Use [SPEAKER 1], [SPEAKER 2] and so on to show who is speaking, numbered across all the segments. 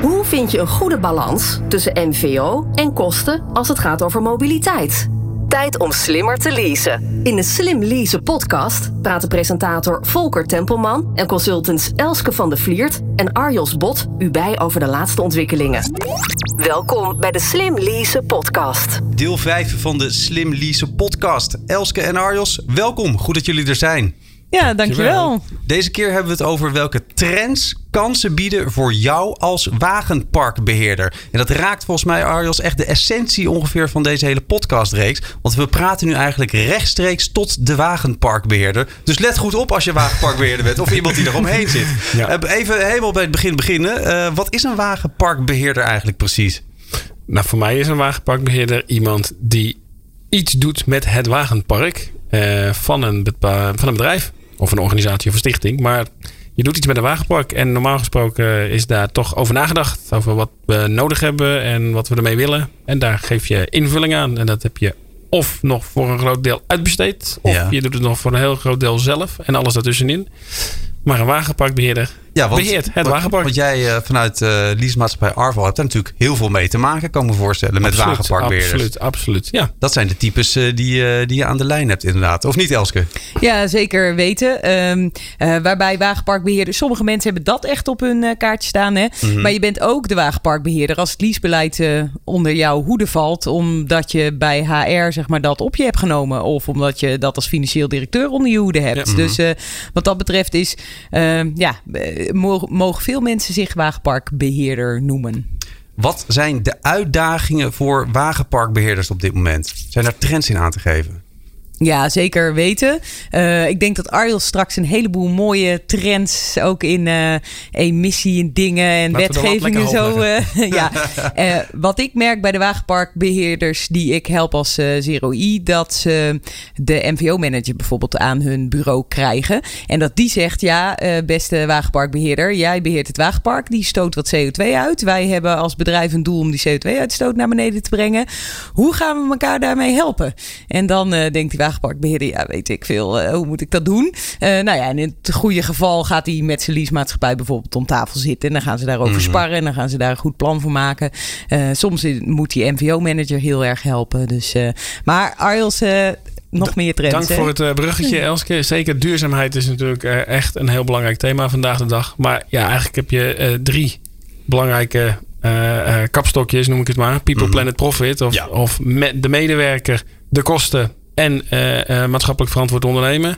[SPEAKER 1] Hoe vind je een goede balans tussen MVO en kosten als het gaat over mobiliteit? Tijd om slimmer te leasen. In de Slim Leasen podcast praten presentator Volker Tempelman en consultants Elske van de Vliert en Arjos Bot u bij over de laatste ontwikkelingen. Welkom bij de Slim Leasen podcast.
[SPEAKER 2] Deel 5 van de Slim Leasen podcast. Elske en Arjos, welkom. Goed dat jullie er zijn.
[SPEAKER 3] Ja, dankjewel.
[SPEAKER 2] Deze keer hebben we het over welke trends kansen bieden voor jou als wagenparkbeheerder. En dat raakt volgens mij, Arjos, echt de essentie ongeveer van deze hele podcastreeks. Want we praten nu eigenlijk rechtstreeks tot de wagenparkbeheerder. Dus let goed op als je wagenparkbeheerder bent of iemand die eromheen zit.
[SPEAKER 4] Ja.
[SPEAKER 2] Eh, Even helemaal bij het begin beginnen. Eh, wat is een wagenparkbeheerder eigenlijk precies?
[SPEAKER 4] Nou, voor mij is een wagenparkbeheerder iemand die iets doet met het wagenpark eh, van, een, van een bedrijf of een organisatie of een stichting. Maar je doet iets met een wagenpark en normaal gesproken is daar toch over nagedacht. Over wat we nodig hebben en wat we ermee willen. En daar geef je invulling aan. En dat heb je of nog voor een groot deel uitbesteed. Of
[SPEAKER 2] Ja.
[SPEAKER 4] je doet het nog voor een heel groot deel zelf. En alles daartussenin. Maar een wagenparkbeheerder
[SPEAKER 2] Ja,
[SPEAKER 4] beheert het
[SPEAKER 2] want-
[SPEAKER 4] wagenpark.
[SPEAKER 2] Want jij eh, vanuit eh leasemaatschappij Arval hebt daar natuurlijk heel veel mee te maken, kan ik me voorstellen, met
[SPEAKER 4] Absoluut,
[SPEAKER 2] wagenparkbeheerders.
[SPEAKER 4] Absoluut, absoluut. Ja,
[SPEAKER 2] Dat zijn de types eh, die, eh, die je aan de lijn hebt inderdaad. Of niet, Elske?
[SPEAKER 3] Ja, zeker weten. Ehm, eh, waarbij wagenparkbeheerders, sommige mensen hebben dat echt op hun eh, kaartje staan. Hè?
[SPEAKER 2] Mhm.
[SPEAKER 3] Maar je bent ook de wagenparkbeheerder als het leasebeleid eh, onder jouw hoede valt. Omdat je bij HR zeg maar, dat op je hebt genomen. Of omdat je dat als financieel directeur onder je hoede hebt.
[SPEAKER 4] Ja.
[SPEAKER 3] Dus eh, wat dat betreft is, ehm, ja, mogen, veel mensen zich wagenparkbeheerder noemen.
[SPEAKER 2] Wat zijn de uitdagingen voor wagenparkbeheerders op dit moment? Zijn er trends in aan te geven?
[SPEAKER 3] Ja, zeker weten. Eh, ik denk dat Arjel straks een heleboel mooie trends ook in eh, emissie en dingen en
[SPEAKER 4] Laten
[SPEAKER 3] wetgevingen zo. eh, ja. Wat ik merk bij de wagenparkbeheerders die ik help als Zero I, dat ze de MVO-manager bijvoorbeeld aan hun bureau krijgen. En dat die zegt: Ja, beste wagenparkbeheerder, jij beheert het wagenpark, die stoot wat CO2 uit. Wij hebben als bedrijf een doel om die CO2-uitstoot naar beneden te brengen. Hoe gaan we elkaar daarmee helpen? En dan denkt die wagenparkbeheerder, ja, weet ik veel, eh, hoe moet ik dat doen? Eh, nou ja, en in het goede geval gaat hij met zijn leasemaatschappij bijvoorbeeld om tafel zitten. En dan gaan ze daarover
[SPEAKER 2] Mhm.
[SPEAKER 3] sparren en dan gaan ze daar een goed plan voor maken. Eh, soms moet die MVO-manager heel erg helpen. Dus, eh, maar Arjels, eh, nog meer trends.
[SPEAKER 4] Dank
[SPEAKER 3] hè?
[SPEAKER 4] voor het bruggetje, Elske. Zeker duurzaamheid is natuurlijk eh, echt een heel belangrijk thema vandaag de dag. Maar ja, eigenlijk heb je eh, drie belangrijke eh, eh, kapstokjes, noem ik het maar. People,
[SPEAKER 2] Mhm.
[SPEAKER 4] Planet, Profit. Of,
[SPEAKER 2] Ja.
[SPEAKER 4] of me- de medewerker, de kosten en eh, eh, maatschappelijk verantwoord ondernemen.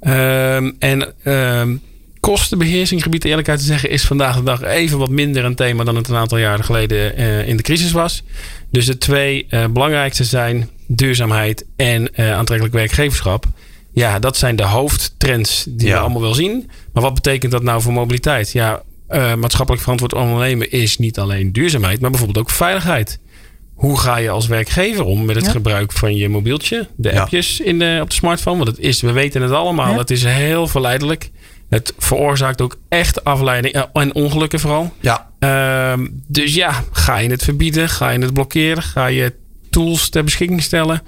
[SPEAKER 4] Ehm, en ehm, kostenbeheersing, gebied de eerlijkheid te zeggen, is vandaag de dag even wat minder een thema dan het een aantal jaren geleden eh, in de crisis was. Dus de twee belangrijkste zijn duurzaamheid en aantrekkelijk werkgeverschap. Ja, dat zijn de hoofdtrends die
[SPEAKER 2] Ja.
[SPEAKER 4] we allemaal wel zien. Maar wat betekent dat nou voor mobiliteit? Ja, maatschappelijk verantwoord ondernemen is niet alleen duurzaamheid, maar bijvoorbeeld ook veiligheid. Hoe ga je als werkgever om met het
[SPEAKER 3] Ja.
[SPEAKER 4] gebruik van je mobieltje, de
[SPEAKER 2] Ja.
[SPEAKER 4] appjes in de, op de smartphone? Want het is, we weten het allemaal,
[SPEAKER 3] Ja.
[SPEAKER 4] het is heel verleidelijk. Het veroorzaakt ook echt afleiding eh, en ongelukken vooral.
[SPEAKER 2] Ja.
[SPEAKER 4] Ehm, dus ja, ga je het verbieden? Ga je het blokkeren? Ga je tools ter beschikking stellen?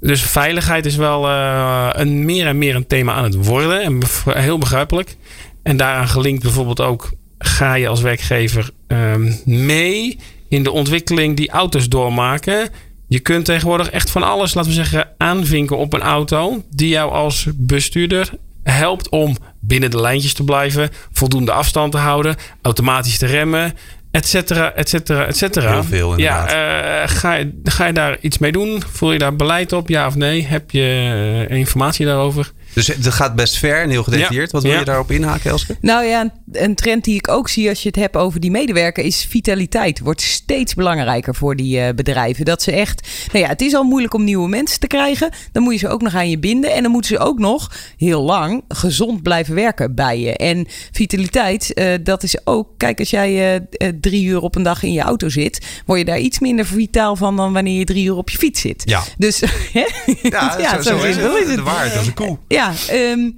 [SPEAKER 4] Dus veiligheid is wel eh, een meer en meer een thema aan het worden. En heel begrijpelijk. En daaraan gelinkt bijvoorbeeld ook... ga je als werkgever ehm, mee in de ontwikkeling die auto's doormaken... Je kunt tegenwoordig echt van alles, laten we zeggen, aanvinken op een auto. Die jou als bestuurder helpt om binnen de lijntjes te blijven. Voldoende afstand te houden. Automatisch te remmen. Et cetera, et cetera, et cetera.
[SPEAKER 2] Heel veel, inderdaad.
[SPEAKER 4] Ja, eh, ga, je, ga je daar iets mee doen? Voel je daar beleid op? Ja of nee? Heb je eh, informatie daarover?
[SPEAKER 2] Dus het gaat best ver en heel gedetailleerd.
[SPEAKER 4] Ja.
[SPEAKER 2] Wat wil
[SPEAKER 4] Ja.
[SPEAKER 2] je daarop inhaken, Elske?
[SPEAKER 3] Nou ja, een- trend die ik ook zie als je het hebt over die medewerker is vitaliteit. Wordt steeds belangrijker voor die eh, bedrijven. Dat ze echt, nou ja, het is al moeilijk om nieuwe mensen te krijgen. Dan moet je ze ook nog aan je binden. En dan moeten ze ook nog heel lang gezond blijven werken bij je. En vitaliteit, eh, dat is ook, kijk, als jij eh, drie uur op een dag in je auto zit, word je daar iets minder vitaal van dan wanneer je drie uur op je fiets zit.
[SPEAKER 2] Ja.
[SPEAKER 3] Dus hè?
[SPEAKER 2] Ja, zo, zo is het. De waarheid als een koe.
[SPEAKER 3] Ja, ehm,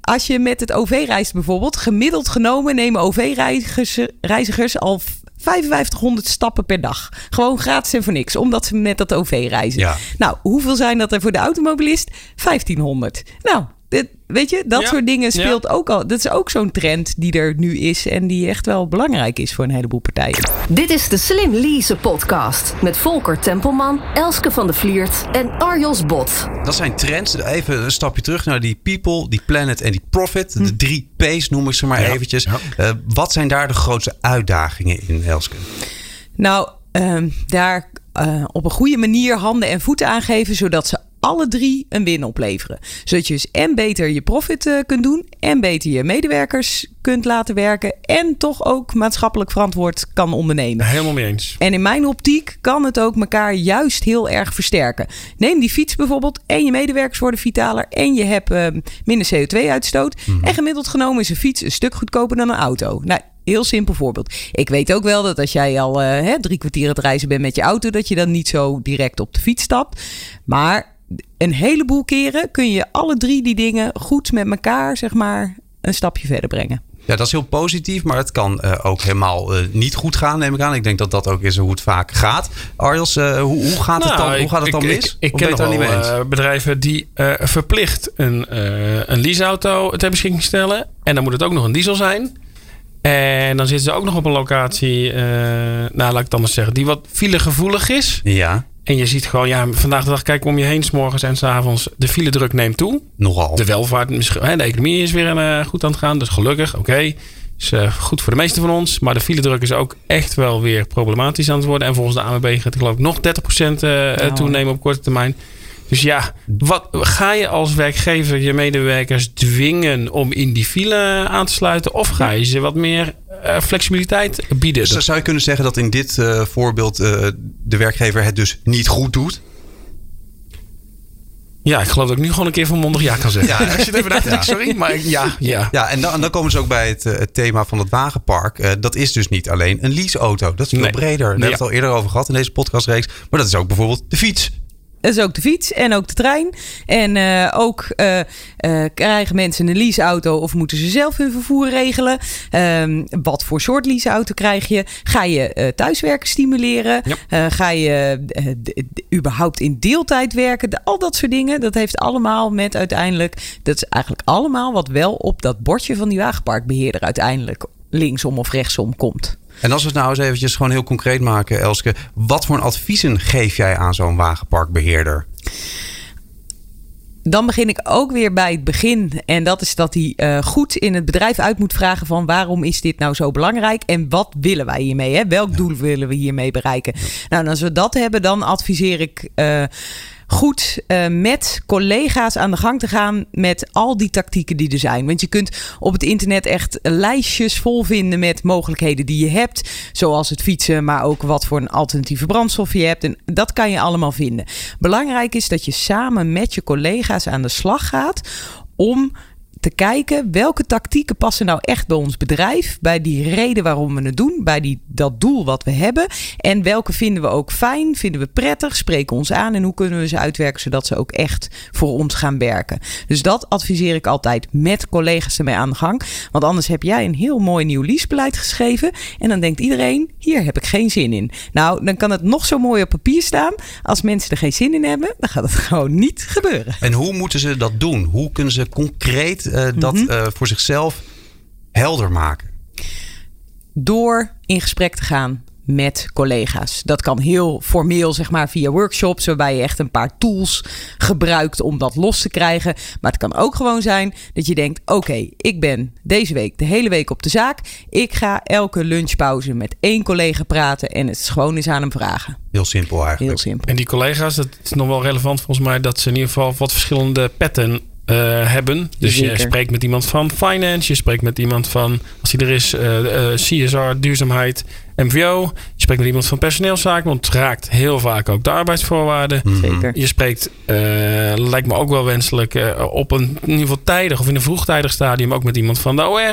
[SPEAKER 3] als je met het OV reist bijvoorbeeld, gemiddeld genomen nemen OV-reizigers reizigers al 5500 stappen per dag. Gewoon gratis en voor niks, omdat ze met dat OV reizen.
[SPEAKER 2] Ja.
[SPEAKER 3] Nou, hoeveel zijn dat er voor de automobilist? 1500. Nou, Dit, weet je, dat
[SPEAKER 4] Ja.
[SPEAKER 3] soort dingen
[SPEAKER 4] Ja.
[SPEAKER 3] speelt ook al. Dat is ook zo'n trend die er nu is en die echt wel belangrijk is voor een heleboel partijen.
[SPEAKER 1] Dit is de Slim Lease podcast met Volker Tempelman, Elske van de Vliert en Arjos Bot.
[SPEAKER 2] Dat zijn trends. Even een stapje terug naar die people, die planet en die profit. De drie P's noem ik ze maar
[SPEAKER 5] Ja,
[SPEAKER 2] eventjes.
[SPEAKER 5] ja.
[SPEAKER 2] Eh, wat zijn daar de grootste uitdagingen in, Elske?
[SPEAKER 3] Nou, ehm, daar eh, op een goede manier handen en voeten aangeven, zodat ze alle drie een win opleveren. Zodat je dus en beter je profit eh, kunt doen, en beter je medewerkers kunt laten werken, en toch ook maatschappelijk verantwoord kan ondernemen.
[SPEAKER 4] Helemaal mee eens.
[SPEAKER 3] En in mijn optiek kan het ook elkaar juist heel erg versterken. Neem die fiets bijvoorbeeld en je medewerkers worden vitaler en je hebt eh, minder CO2-uitstoot. En gemiddeld genomen is een fiets een stuk goedkoper dan een auto. Nou, heel simpel voorbeeld. Ik weet ook wel dat als jij al eh, hè, drie kwartier het reizen bent met je auto, dat je dan niet zo direct op de fiets stapt. Maar een heleboel keren kun je alle drie die dingen goed met elkaar, zeg maar, een stapje verder brengen.
[SPEAKER 2] Ja, dat is heel positief, maar het kan eh, ook helemaal eh, niet goed gaan, neem ik aan. Ik denk dat dat ook is hoe het vaak gaat. Arjels, eh, hoe, hoe gaat het
[SPEAKER 4] Nou,
[SPEAKER 2] dan, hoe gaat het dan
[SPEAKER 4] ik-
[SPEAKER 2] mis?
[SPEAKER 4] Ik, ik ken wel
[SPEAKER 2] niet mee eens?
[SPEAKER 4] eh, bedrijven die eh, verplicht een, eh, een leaseauto ter beschikking stellen. En dan moet het ook nog een diesel zijn. En dan zitten ze ook nog op een locatie, eh, nou laat ik het anders zeggen, die wat filegevoelig is.
[SPEAKER 2] ja,
[SPEAKER 4] En je ziet gewoon, ja, vandaag de dag kijk om je heen, s morgens en s avonds, de filedruk neemt toe.
[SPEAKER 2] nogal.
[SPEAKER 4] De welvaart, misschien- hè, de economie is weer eh, goed aan het gaan. Dus gelukkig, oké. Is eh, goed voor de meesten van ons. Maar de filedruk is ook echt wel weer problematisch aan het worden. En volgens de ANWB gaat het geloof ik nog 30% eh,
[SPEAKER 3] Nou.
[SPEAKER 4] toenemen op korte termijn. Dus ja, wat, ga je als werkgever je medewerkers dwingen om in die file aan te sluiten? Of ga je ze wat meer flexibiliteit bieden?
[SPEAKER 2] Dus zou je kunnen zeggen dat in dit eh, voorbeeld eh, de werkgever het dus niet goed doet?
[SPEAKER 4] Ja, ik geloof dat ik nu gewoon een keer van mondig ja kan zeggen.
[SPEAKER 2] Ja, als je het even
[SPEAKER 4] Sorry, maar ik- ja, ja.
[SPEAKER 2] Ja, en dan, dan komen ze ook bij het, eh, het thema van het wagenpark. Eh, dat is dus niet alleen een leaseauto. Dat is veel
[SPEAKER 4] Nee.
[SPEAKER 2] breder. Daar hebben we het al eerder over gehad in deze podcastreeks. Maar dat is ook bijvoorbeeld de fiets.
[SPEAKER 3] Dat is ook de fiets en ook de trein. En eh, ook eh, eh, krijgen mensen een leaseauto of moeten ze zelf hun vervoer regelen? Ehm, wat voor soort leaseauto krijg je? Ga je thuiswerken stimuleren?
[SPEAKER 4] Ja.
[SPEAKER 3] Ga je überhaupt in deeltijd werken? De- al dat soort dingen. Dat heeft allemaal met uiteindelijk... Dat is eigenlijk allemaal wat wel op dat bordje van die wagenparkbeheerder uiteindelijk linksom of rechtsom komt.
[SPEAKER 2] En als we het nou eens eventjes gewoon heel concreet maken, Elske. Wat voor adviezen geef jij aan zo'n wagenparkbeheerder?
[SPEAKER 3] Dan begin ik ook weer bij het begin. En dat is dat hij eh, goed in het bedrijf uit moet vragen van waarom is dit nou zo belangrijk en wat willen wij hiermee? Hè? Welk doel willen we hiermee bereiken? Nou, en als we dat hebben, dan adviseer ik eh, goed eh, met collega's aan de gang te gaan met al die tactieken die er zijn. Want je kunt op het internet echt lijstjes vol vinden met mogelijkheden die je hebt. Zoals het fietsen, maar ook wat voor een alternatieve brandstof je hebt. En dat kan je allemaal vinden. Belangrijk is dat je samen met je collega's aan de slag gaat om te kijken welke tactieken passen nou echt bij ons bedrijf, bij die reden waarom we het doen, bij die, dat doel wat we hebben. En welke vinden we ook fijn, vinden we prettig, spreken ons aan en hoe kunnen we ze uitwerken zodat ze ook echt voor ons gaan werken. Dus dat adviseer ik altijd met collega's ermee aan de gang. Want anders heb jij een heel mooi nieuw leasebeleid geschreven en dan denkt iedereen, hier heb ik geen zin in. Nou, dan kan het nog zo mooi op papier staan. Als mensen er geen zin in hebben, dan gaat het gewoon niet gebeuren.
[SPEAKER 2] En hoe moeten ze dat doen? Hoe kunnen ze concreet eh, dat eh, voor zichzelf helder maken?
[SPEAKER 3] door in gesprek te gaan met collega's. Dat kan heel formeel, zeg maar, via workshops, waarbij je echt een paar tools gebruikt om dat los te krijgen. Maar het kan ook gewoon zijn dat je denkt: oké, ik ben deze week de hele week op de zaak. Ik ga elke lunchpauze met één collega praten en het is gewoon eens aan hem vragen.
[SPEAKER 2] Heel simpel eigenlijk.
[SPEAKER 3] Heel simpel.
[SPEAKER 4] En die collega's, dat is nog wel relevant volgens mij, dat ze in ieder geval wat verschillende petten eh, hebben. Dus
[SPEAKER 3] Zeker.
[SPEAKER 4] je spreekt met iemand van finance, je spreekt met iemand van, als die er is, eh, eh, CSR, duurzaamheid, MVO. Je spreekt met iemand van personeelszaken, want het raakt heel vaak ook de arbeidsvoorwaarden.
[SPEAKER 3] Zeker.
[SPEAKER 4] Je spreekt, eh, lijkt me ook wel wenselijk, eh, op een in ieder geval tijdig of in een vroegtijdig stadium ook met iemand van de OR.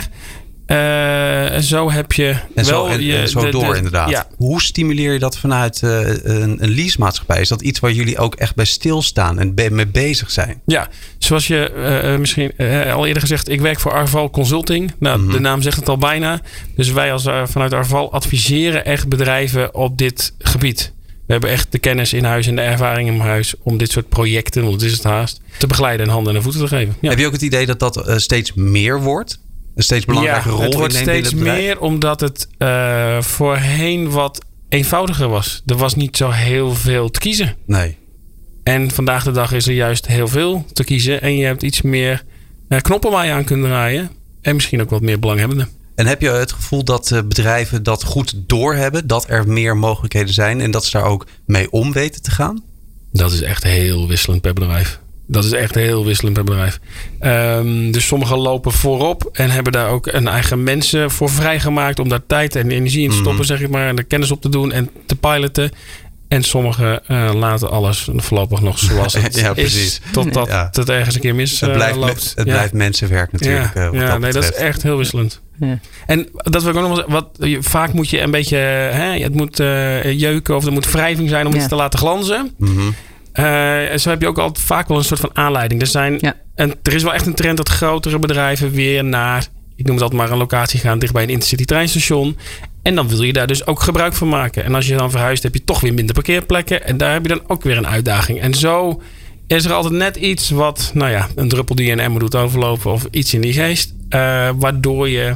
[SPEAKER 4] Eh, zo heb je
[SPEAKER 2] En zo,
[SPEAKER 4] wel
[SPEAKER 2] en,
[SPEAKER 4] je,
[SPEAKER 2] en zo
[SPEAKER 4] de-
[SPEAKER 2] door
[SPEAKER 4] de-
[SPEAKER 2] inderdaad.
[SPEAKER 4] Ja,
[SPEAKER 2] Hoe stimuleer je dat vanuit eh, een, een leasemaatschappij? Is dat iets waar jullie ook echt bij stilstaan en be- mee bezig zijn?
[SPEAKER 4] Ja, zoals je eh, misschien al eerder gezegd, ik werk voor Arval Consulting. Nou, de naam zegt het al bijna. Dus wij als vanuit Arval adviseren echt bedrijven op dit gebied. We hebben echt de kennis in huis en de ervaring in huis om dit soort projecten, want het is het haast, te begeleiden en handen en voeten te geven. Ja.
[SPEAKER 2] Heb je ook het idee dat dat steeds meer wordt? Een steeds belangrijke
[SPEAKER 4] ja,
[SPEAKER 2] rol
[SPEAKER 4] het wordt steeds
[SPEAKER 2] in
[SPEAKER 4] meer omdat het uh, voorheen wat eenvoudiger was. Er was niet zo heel veel te kiezen.
[SPEAKER 2] Nee.
[SPEAKER 4] En vandaag de dag is er juist heel veel te kiezen. En je hebt iets meer uh, knoppen waar je aan kunt draaien. En misschien ook wat meer belanghebbenden.
[SPEAKER 2] En heb je het gevoel dat uh, bedrijven dat goed doorhebben? Dat er meer mogelijkheden zijn en dat ze daar ook mee om weten te gaan?
[SPEAKER 4] Dat is echt heel wisselend per bedrijf. Dat is echt heel wisselend per bedrijf. Um, dus sommigen lopen voorop en hebben daar ook een eigen mensen voor vrijgemaakt om daar tijd en energie in te stoppen, mm. zeg ik maar. En de kennis op te doen en te piloten. En sommigen uh, laten alles voorlopig nog zoals het
[SPEAKER 2] ja,
[SPEAKER 4] is. Totdat ja. het ergens een keer mis
[SPEAKER 2] het blijft,
[SPEAKER 4] uh, loopt.
[SPEAKER 2] Het
[SPEAKER 4] ja.
[SPEAKER 2] blijft mensenwerk natuurlijk.
[SPEAKER 4] Ja,
[SPEAKER 2] uh,
[SPEAKER 4] ja
[SPEAKER 2] dat
[SPEAKER 4] nee, dat is echt heel wisselend.
[SPEAKER 3] Ja.
[SPEAKER 4] En dat wil ik ook nog wel wat Vaak moet je een beetje... Hè, het moet jeuken of er moet wrijving zijn om iets te laten glanzen.
[SPEAKER 2] Mm -hmm.
[SPEAKER 4] Uh, zo heb je ook altijd vaak wel een soort van aanleiding. Er, zijn,
[SPEAKER 3] ja.
[SPEAKER 4] en er is wel echt een trend dat grotere bedrijven weer naar, ik noem het altijd maar een locatie gaan dichtbij een intercity treinstation. En dan wil je daar dus ook gebruik van maken. En als je dan verhuist, heb je toch weer minder parkeerplekken. En daar heb je dan ook weer een uitdaging. En zo is er altijd net iets wat, nou ja, een druppel die een emmer doet overlopen of iets in die geest. Uh, waardoor je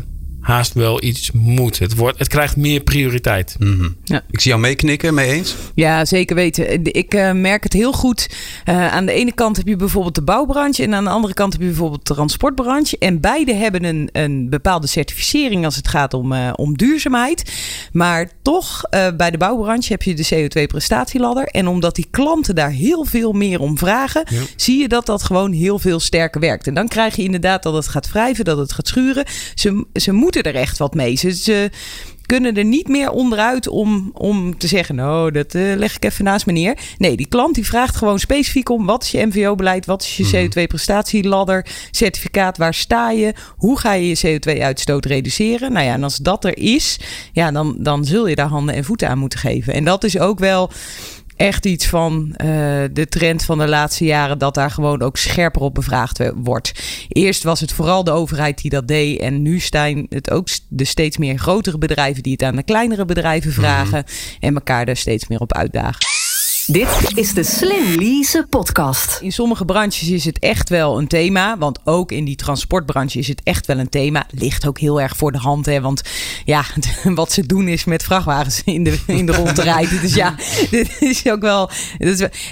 [SPEAKER 4] haast wel iets moet. Het, wordt, het krijgt meer prioriteit.
[SPEAKER 2] Mm -hmm. ja. Ik zie jou meeknikken, mee eens?
[SPEAKER 3] Ja, zeker weten. Ik uh, merk het heel goed. Uh, aan de ene kant heb je bijvoorbeeld de bouwbranche en aan de andere kant heb je bijvoorbeeld de transportbranche. En beide hebben een, een bepaalde certificering als het gaat om, uh, om duurzaamheid. Maar toch, bij de bouwbranche heb je de CO2-prestatieladder. En omdat die klanten daar heel veel meer om vragen, ja. zie je dat dat gewoon heel veel sterker werkt. En dan krijg je inderdaad dat het gaat wrijven, dat het gaat schuren. Ze, ze moeten er echt wat mee. Ze, ze kunnen er niet meer onderuit om, om te zeggen: Nou, dat uh, leg ik even naast me neer. Nee, die klant die vraagt gewoon specifiek om: wat is je MVO-beleid? Wat is je CO2-prestatieladder? Certificaat, waar sta je? Hoe ga je je CO2-uitstoot reduceren? Nou ja, en als dat er is, ja, dan, dan zul je daar handen en voeten aan moeten geven. En dat is ook wel echt iets van uh, de trend van de laatste jaren dat daar gewoon ook scherper op bevraagd wordt. Eerst was het vooral de overheid die dat deed en nu zijn het ook de steeds meer grotere bedrijven die het aan de kleinere bedrijven vragen mm -hmm. en elkaar daar steeds meer op uitdagen.
[SPEAKER 1] Dit is de Slim Lease podcast.
[SPEAKER 3] In sommige branches is het echt wel een thema. Want ook in die transportbranche is het echt wel een thema. Ligt ook heel erg voor de hand. Hè? Want ja, wat ze doen is met vrachtwagens in de, in de rond rijden. Dus ja, dit is ook wel...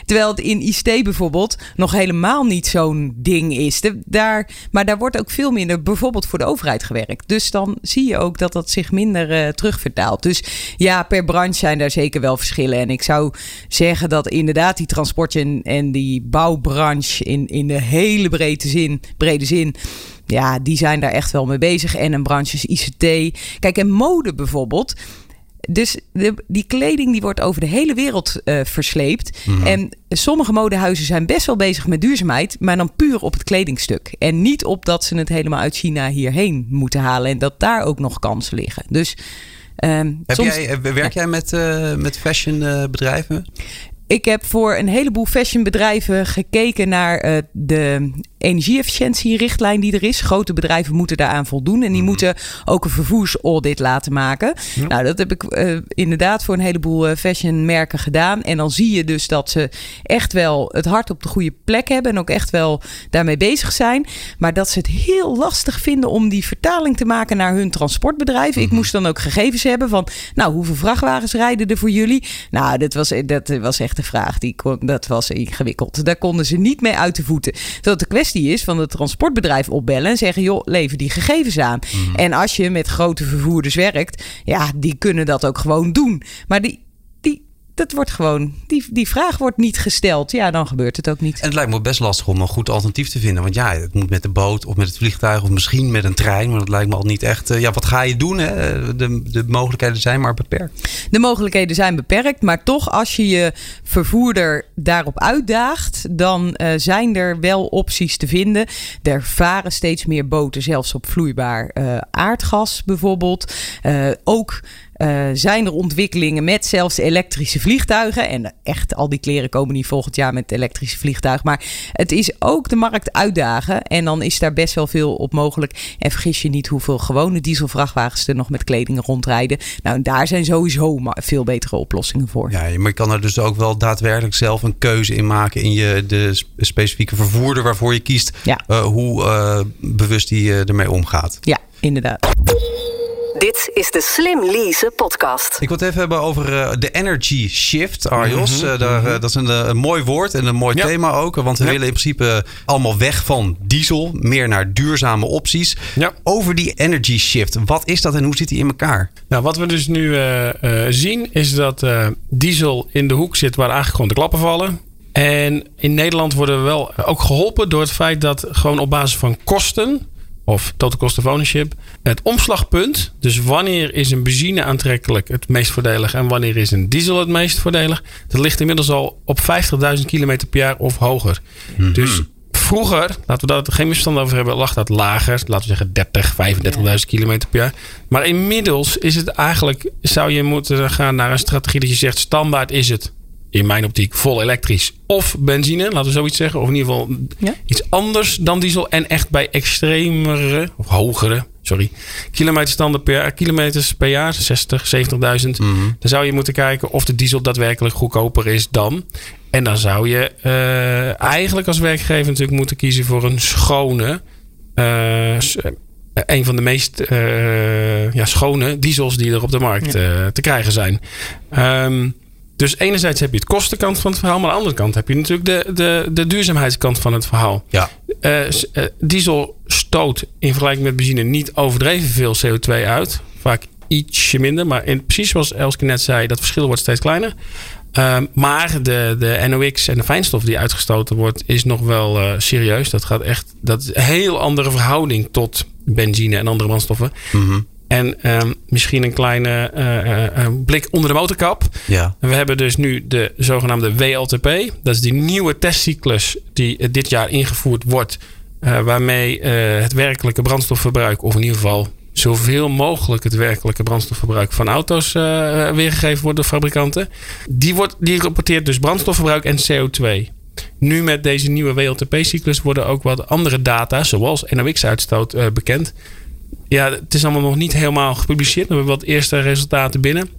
[SPEAKER 3] Terwijl het in ICT bijvoorbeeld nog helemaal niet zo'n ding is. Daar, maar daar wordt ook veel minder bijvoorbeeld voor de overheid gewerkt. Dus dan zie je ook dat dat zich minder uh, terugvertaalt. Dus ja, per branche zijn daar zeker wel verschillen. En ik zou zeggen dat inderdaad die transport- en, en die bouwbranche in, in de hele brede zin, brede zin. Ja, die zijn daar echt wel mee bezig. En een branche is ICT. Kijk, en mode bijvoorbeeld. Dus de, die kleding die wordt over de hele wereld uh, versleept.
[SPEAKER 2] Mhm.
[SPEAKER 3] En sommige modehuizen zijn best wel bezig met duurzaamheid, maar dan puur op het kledingstuk. En niet op dat ze het helemaal uit China hierheen moeten halen. En dat daar ook nog kansen liggen. Dus. Um,
[SPEAKER 2] Heb
[SPEAKER 3] soms,
[SPEAKER 2] jij, werk jij met, uh, met fashion uh, bedrijven?
[SPEAKER 3] Ik heb voor een heleboel fashionbedrijven gekeken naar uh, de energieefficiëntierichtlijn die er is. Grote bedrijven moeten daaraan voldoen. En die mm. moeten ook een vervoersaudit laten maken. Ja. Nou, dat heb ik uh, inderdaad voor een heleboel uh, fashionmerken gedaan. En dan zie je dus dat ze echt wel het hart op de goede plek hebben. En ook echt wel daarmee bezig zijn. Maar dat ze het heel lastig vinden om die vertaling te maken naar hun transportbedrijf. Mm. Ik moest dan ook gegevens hebben van, nou, hoeveel vrachtwagens rijden er voor jullie? Nou, dat was, dat was echt de vraag. Die kon, dat was ingewikkeld. Daar konden ze niet mee uit de voeten. Dat de kwestie is van het transportbedrijf opbellen en zeggen: joh, lever die gegevens aan.
[SPEAKER 2] Mhm.
[SPEAKER 3] En als je met grote vervoerders werkt, ja, die kunnen dat ook gewoon doen. Maar die, dat wordt gewoon, die, die vraag wordt niet gesteld. Ja, dan gebeurt het ook niet.
[SPEAKER 2] En het lijkt me best lastig om een goed alternatief te vinden. Want ja, het moet met de boot of met het vliegtuig of misschien met een trein. Maar dat lijkt me al niet echt. Uh, ja, wat ga je doen? Hè? De, de mogelijkheden zijn maar beperkt.
[SPEAKER 3] De mogelijkheden zijn beperkt. Maar toch, als je je vervoerder daarop uitdaagt, dan uh, zijn er wel opties te vinden. Er varen steeds meer boten, zelfs op vloeibaar uh, aardgas bijvoorbeeld. ook uh, zijn er ontwikkelingen met zelfs elektrische vliegtuigen. En echt, al die kleren komen niet volgend jaar met elektrische vliegtuigen. Maar het is ook de markt uitdagen. En dan is daar best wel veel op mogelijk. En vergis je niet hoeveel gewone dieselvrachtwagens er nog met kleding rondrijden. Nou, daar zijn sowieso veel betere oplossingen voor.
[SPEAKER 2] Ja, maar je kan er dus ook wel daadwerkelijk zelf een keuze in maken in je de specifieke vervoerder waarvoor je kiest.
[SPEAKER 3] Ja.
[SPEAKER 2] Uh, hoe uh, bewust die ermee omgaat.
[SPEAKER 3] Ja, inderdaad.
[SPEAKER 1] Dit is de Slim Lease podcast.
[SPEAKER 2] Ik wil het even hebben over uh, de energy shift, Arjos. Mm -hmm, uh, daar, uh, dat is een, een, mooi woord en een mooi ja. thema ook. Want we ja. willen in principe allemaal weg van diesel, meer naar duurzame opties.
[SPEAKER 4] Ja.
[SPEAKER 2] Over die energy shift, wat is dat en hoe zit die in elkaar?
[SPEAKER 4] Nou, wat we dus nu zien is dat diesel in de hoek zit waar eigenlijk gewoon de klappen vallen. En in Nederland worden we wel ook geholpen door het feit dat gewoon op basis van kosten of total cost of ownership. Het omslagpunt, dus wanneer is een benzine aantrekkelijk het meest voordelig en wanneer is een diesel het meest voordelig, dat ligt inmiddels al op 50.000 km per jaar of hoger. Mm -hmm. Dus vroeger, laten we daar geen misverstand over hebben, lag dat lager. Laten we zeggen 30, 35.000 ja. km per jaar. Maar inmiddels is het eigenlijk, zou je moeten gaan naar een strategie dat je zegt, standaard is het in mijn optiek vol elektrisch of benzine, laten we zoiets zeggen. Of in ieder geval
[SPEAKER 3] ja?
[SPEAKER 4] iets anders dan diesel. En echt bij extremere, of hogere, sorry, kilometerstanden per, kilometers per jaar, 60, 70.000. Mm -hmm. Dan zou je moeten kijken of de diesel daadwerkelijk goedkoper is dan. En dan zou je uh, eigenlijk als werkgever natuurlijk moeten kiezen voor een schone... Uh, een van de meest uh, ja, schone diesels die er op de markt ja. te krijgen zijn. Um, dus enerzijds heb je het kostenkant van het verhaal, maar aan de andere kant heb je natuurlijk de, de, de duurzaamheidskant van het verhaal.
[SPEAKER 2] Ja.
[SPEAKER 4] Uh, uh, diesel stoot in vergelijking met benzine niet overdreven veel CO2 uit. Vaak ietsje minder, maar in, precies zoals Elske net zei, dat verschil wordt steeds kleiner. Uh, maar de, de NOx en de fijnstof die uitgestoten wordt, is nog wel uh, serieus. Dat gaat echt. Dat is een heel andere verhouding tot benzine en andere brandstoffen.
[SPEAKER 2] Mm -hmm.
[SPEAKER 4] En um, misschien een kleine uh, uh, blik onder de motorkap.
[SPEAKER 2] Ja.
[SPEAKER 4] We hebben dus nu de zogenaamde WLTP. Dat is die nieuwe testcyclus die dit jaar ingevoerd wordt. Uh, waarmee het werkelijke brandstofverbruik, of in ieder geval zoveel mogelijk het werkelijke brandstofverbruik van auto's weergegeven wordt door fabrikanten. Die, wordt, die rapporteert dus brandstofverbruik en CO2. Nu met deze nieuwe WLTP-cyclus worden ook wat andere data, zoals NOx-uitstoot, bekend. Ja, het is allemaal nog niet helemaal gepubliceerd. We hebben wat eerste resultaten binnen.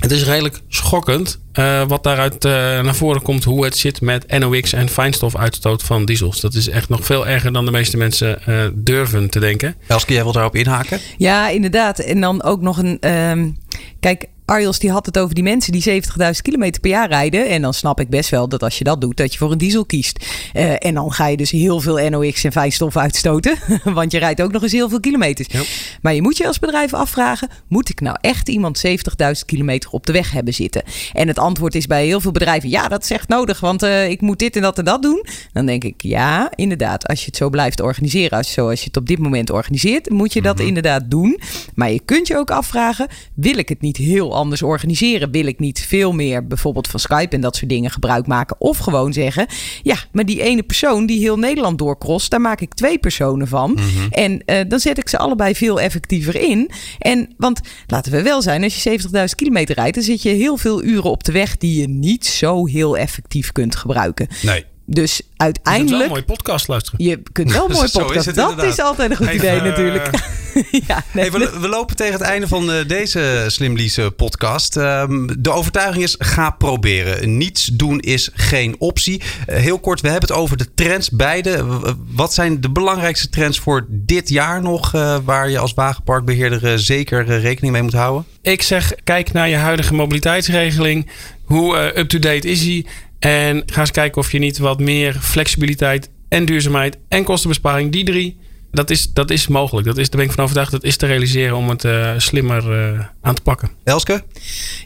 [SPEAKER 4] Het is redelijk schokkend uh, wat daaruit uh, naar voren komt. Hoe het zit met NOx en fijnstofuitstoot van diesels. Dat is echt nog veel erger dan de meeste mensen uh, durven te denken.
[SPEAKER 2] Elske, jij wil daarop inhaken?
[SPEAKER 3] Ja, inderdaad. En dan ook nog een... Um, kijk, Arjos die had het over die mensen die 70.000 kilometer per jaar rijden. En dan snap ik best wel dat als je dat doet, dat je voor een diesel kiest. Uh, en dan ga je dus heel veel NOx en fijnstof uitstoten. Want je rijdt ook nog eens heel veel kilometers.
[SPEAKER 2] Ja.
[SPEAKER 3] Maar je moet je als bedrijf afvragen, moet ik nou echt iemand 70.000 kilometer op de weg hebben zitten? En het antwoord is bij heel veel bedrijven, ja dat is echt nodig. Want uh, ik moet dit en dat en dat doen. Dan denk ik, ja inderdaad, als je het zo blijft organiseren. Als, zoals je het op dit moment organiseert, moet je dat mm -hmm. inderdaad doen. Maar je kunt je ook afvragen, wil ik het niet heel anders organiseren? Wil ik niet veel meer bijvoorbeeld van Skype en dat soort dingen gebruik maken? Of gewoon zeggen, ja, maar die ene persoon die heel Nederland doorkrost, daar maak ik twee personen van.
[SPEAKER 2] Mhm.
[SPEAKER 3] Mm -hmm. En uh, dan zet ik ze allebei veel effectiever in. En want laten we wel zijn, als je 70.000 kilometer rijdt, dan zit je heel veel uren op de weg die je niet zo heel effectief kunt gebruiken.
[SPEAKER 2] Nee.
[SPEAKER 3] Dus uiteindelijk.
[SPEAKER 4] Je kunt wel een mooie podcast luisteren.
[SPEAKER 3] Je kunt wel een mooie podcast.
[SPEAKER 2] is
[SPEAKER 3] dat
[SPEAKER 2] inderdaad.
[SPEAKER 3] is altijd een goed
[SPEAKER 4] Even,
[SPEAKER 3] idee,
[SPEAKER 4] uh,
[SPEAKER 3] natuurlijk. ja, nee,
[SPEAKER 2] Hey, we, we, lopen tegen het einde van uh, deze Slim Lease podcast. Um, de overtuiging is: ga proberen. Niets doen is geen optie. Uh, heel kort, we hebben het over de trends beide. Wat zijn de belangrijkste trends voor dit jaar nog, waar je als wagenparkbeheerder zeker rekening mee moet houden?
[SPEAKER 4] Ik zeg: kijk naar je huidige mobiliteitsregeling. Hoe up-to-date is die? En ga eens kijken of je niet wat meer flexibiliteit en duurzaamheid en kostenbesparing, die drie, dat is, dat is mogelijk. Dat is, daar ben ik van overtuigd, dat is te realiseren om het uh, slimmer uh, aan te pakken.
[SPEAKER 2] Elske?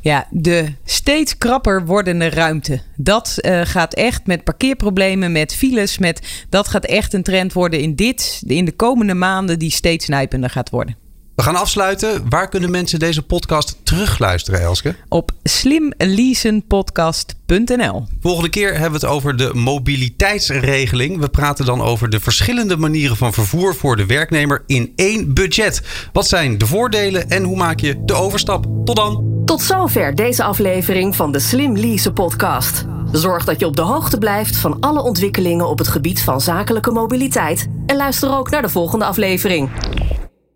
[SPEAKER 3] Ja, de steeds krapper wordende ruimte. Dat uh, gaat echt met parkeerproblemen, met files, met, dat gaat echt een trend worden in dit, in de komende maanden die steeds nijpender gaat worden.
[SPEAKER 2] We gaan afsluiten. Waar kunnen mensen deze podcast terugluisteren, Elske?
[SPEAKER 3] Op slimleasenpodcast.nl.
[SPEAKER 2] Volgende keer hebben we het over de mobiliteitsregeling. We praten dan over de verschillende manieren van vervoer voor de werknemer in één budget. Wat zijn de voordelen en hoe maak je de overstap? Tot dan.
[SPEAKER 1] Tot zover deze aflevering van de Slim Lease podcast. Zorg dat je op de hoogte blijft van alle ontwikkelingen op het gebied van zakelijke mobiliteit. En luister ook naar de volgende aflevering.